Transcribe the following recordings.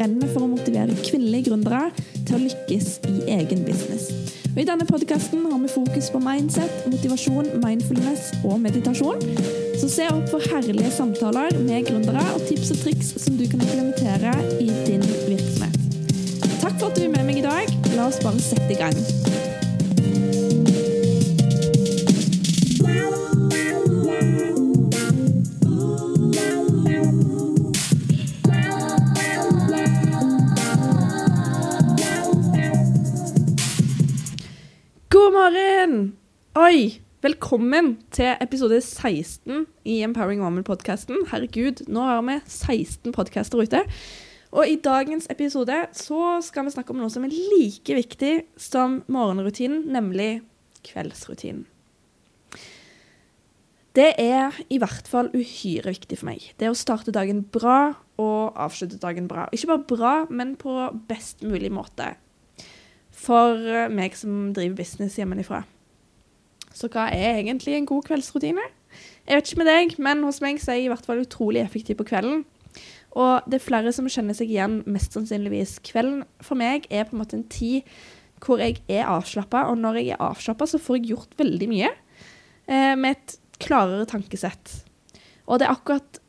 brenner for å motivere kvinnelige gründere til å lykkes i egen business. Og I denne podkasten har vi fokus på mindset, motivasjon, mindfulness og meditasjon. Så se opp for herlige samtaler med gründere og tips og triks som du kan implementere i din virksomhet. Takk for at du er med meg i dag. La oss bare sette i gang. Morgen! Oi! Velkommen til episode 16 i Empowering Woman-podkasten. Herregud, nå har vi 16 podkaster ute. Og i dagens episode så skal vi snakke om noe som er like viktig som morgenrutinen, nemlig kveldsrutinen. Det er i hvert fall uhyre viktig for meg. Det å starte dagen bra og avslutte dagen bra. Ikke bare bra, men på best mulig måte for eh, meg som driver business hjemmefra. Så hva er egentlig en god kveldsrutine? Jeg vet ikke med deg, men hos meg så er jeg i hvert fall utrolig effektiv på kvelden. Og det er flere som kjenner seg igjen, mest sannsynligvis. Kvelden for meg er på en måte en tid hvor jeg er avslappa, og når jeg er avslappa, så får jeg gjort veldig mye eh, med et klarere tankesett. Og det er akkurat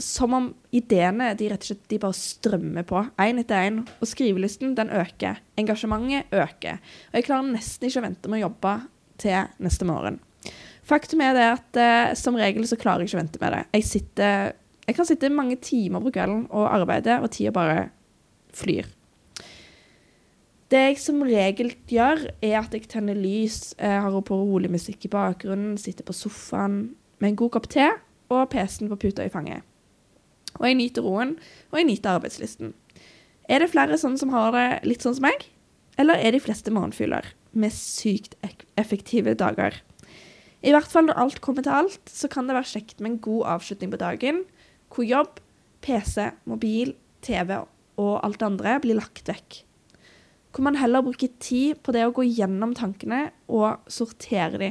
som om ideene de rett og slett de bare strømmer på, én etter én. Og skrivelysten den øker. Engasjementet øker. Og jeg klarer nesten ikke å vente med å jobbe til neste morgen. Faktum er det at eh, som regel så klarer jeg ikke å vente med det. Jeg, sitter, jeg kan sitte mange timer på kvelden og arbeide, og tida bare flyr. Det jeg som regel gjør, er at jeg tenner lys, jeg eh, har på rolig musikk i bakgrunnen, sitter på sofaen med en god kopp te og PC-en på puta i fanget og jeg nyter roen, og jeg nyter arbeidslysten. Er det flere sånne som har det litt sånn som meg? Eller er de fleste morgenfugler med sykt effektive dager? I hvert fall når alt kommer til alt, så kan det være kjekt med en god avslutning på dagen, hvor jobb, PC, mobil, TV og alt det andre blir lagt vekk. Hvor man heller bruker tid på det å gå gjennom tankene og sortere de.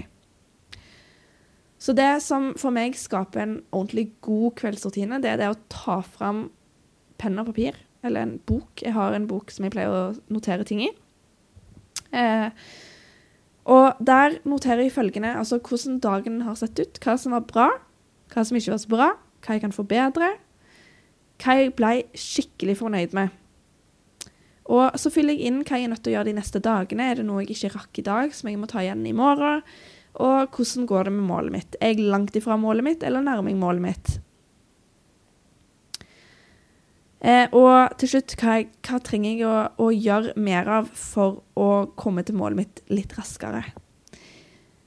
Så det som for meg skaper en ordentlig god kveldsrutine, det er det å ta fram penn og papir, eller en bok. Jeg har en bok som jeg pleier å notere ting i. Eh, og der noterer jeg følgende, altså hvordan dagen har sett ut, hva som var bra, hva som ikke var så bra, hva jeg kan forbedre, hva jeg ble skikkelig fornøyd med. Og så fyller jeg inn hva jeg er nødt til å gjøre de neste dagene. Er det noe jeg ikke rakk i dag, som jeg må ta igjen i morgen? Og hvordan går det med målet mitt? Er jeg langt ifra målet mitt, eller nærmer jeg målet mitt? Eh, og til slutt, hva, hva trenger jeg å, å, gjøre mer av for å komme til målet mitt litt raskere?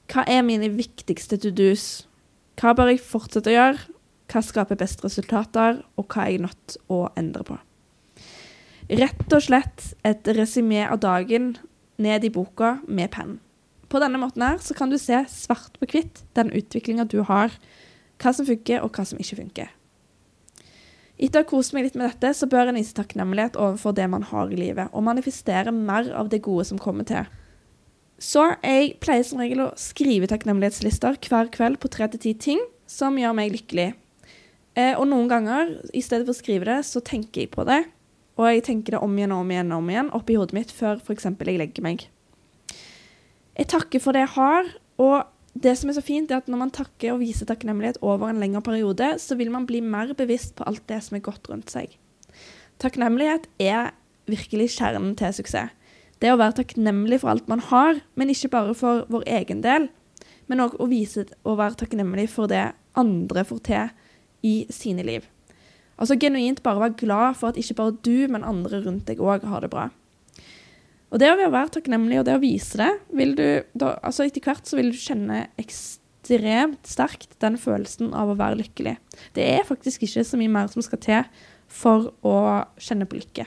Hva er mine viktigste to do's? Hva bør jeg fortsette å gjøre? Hva skaper best resultater, og hva er jeg nødt å endre på? Rett og slett et resymé av dagen ned i boka med penn. På denne måten her så kan du se svart på hvitt den utviklinga du har, hva som funker, og hva som ikke funker. Etter å ha kost meg litt med dette, så bør en vise takknemlighet overfor det man har i livet, og manifestere mer av det gode som kommer til. Så jeg pleier som regel å skrive takknemlighetslister hver kveld på tre til ti ting som gjør meg lykkelig. Eh, og noen ganger, i stedet for å skrive det, så tenker jeg på det. Og jeg tenker det om igjen og om igjen og om igjen oppi hodet mitt før f.eks. jeg legger meg. Jeg takker for det jeg har, og det som er så fint, er at når man takker og viser takknemlighet over en lengre periode, så vil man bli mer bevisst på alt det som er godt rundt seg. Takknemlighet er virkelig kjernen til suksess. Det å være takknemlig for alt man har, men ikke bare for vår egen del, men òg å vise å være takknemlig for det andre får til i sine liv. Altså genuint bare være glad for at ikke bare du, men andre rundt deg òg har det bra. Og det å være takknemlig og det å vise det, vil du da, altså etter hvert så vil du kjenne ekstremt sterkt den følelsen av å være lykkelig. Det er faktisk ikke så mye mer som skal til for å kjenne på lykke.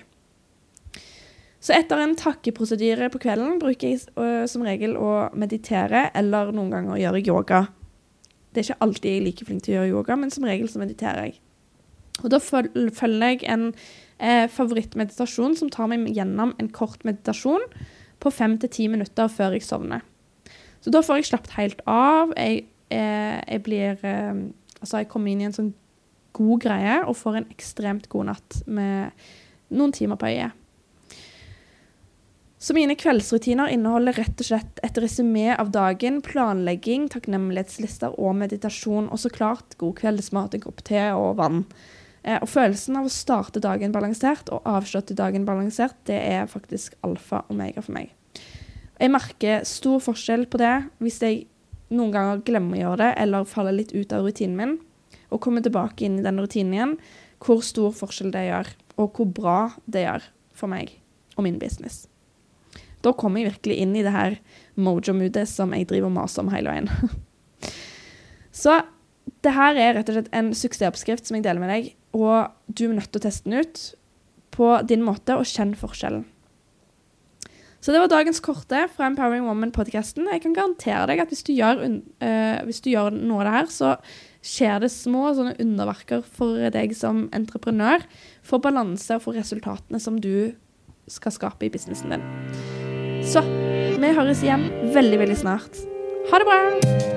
Så etter en takkeprosedyre på kvelden bruker jeg som regel å meditere, eller noen ganger gjøre yoga. Det er ikke alltid jeg er like flink til å gjøre yoga, men som regel så mediterer jeg. Og da følger jeg en eh, favorittmeditasjon som tar meg gjennom en kort meditasjon på fem til ti minutter før jeg sovner. Så da får jeg slappet helt av. Jeg, eh, jeg blir eh, Altså, jeg kommer inn i en sånn god greie og får en ekstremt god natt med noen timer på øyet. Så mine kveldsrutiner inneholder rett og slett et resymé av dagen, planlegging, takknemlighetslister og meditasjon, og så klart god kveldsmat, en kopp te og vann. Eh, og følelsen av å starte dagen balansert og avslutte dagen balansert, det er faktisk alfa og omega for meg. Jeg merker stor forskjell på det hvis jeg noen ganger glemmer å gjøre det, eller faller litt ut av rutinen min, og kommer tilbake inn i den rutinen igjen, hvor stor forskjell det gjør, og hvor bra det gjør for meg og min business. Da kommer jeg virkelig inn i det her mojo-moodet som jeg driver og maser om hele veien. Så det her er rett og slett en suksessoppskrift som jeg deler med deg, og du er nødt til å teste den ut på din måte og kjenne forskjellen. Så det var dagens korte fra Empowering Woman-podkasten. Jeg kan garantere deg at hvis du, gjør, uh, hvis du, gjør, noe av det her, så skjer det små sånne underverker for deg som entreprenør, for balanse og for resultatene som du skal skape i businessen din. Så vi høres igjen veldig, veldig snart. Ha det bra!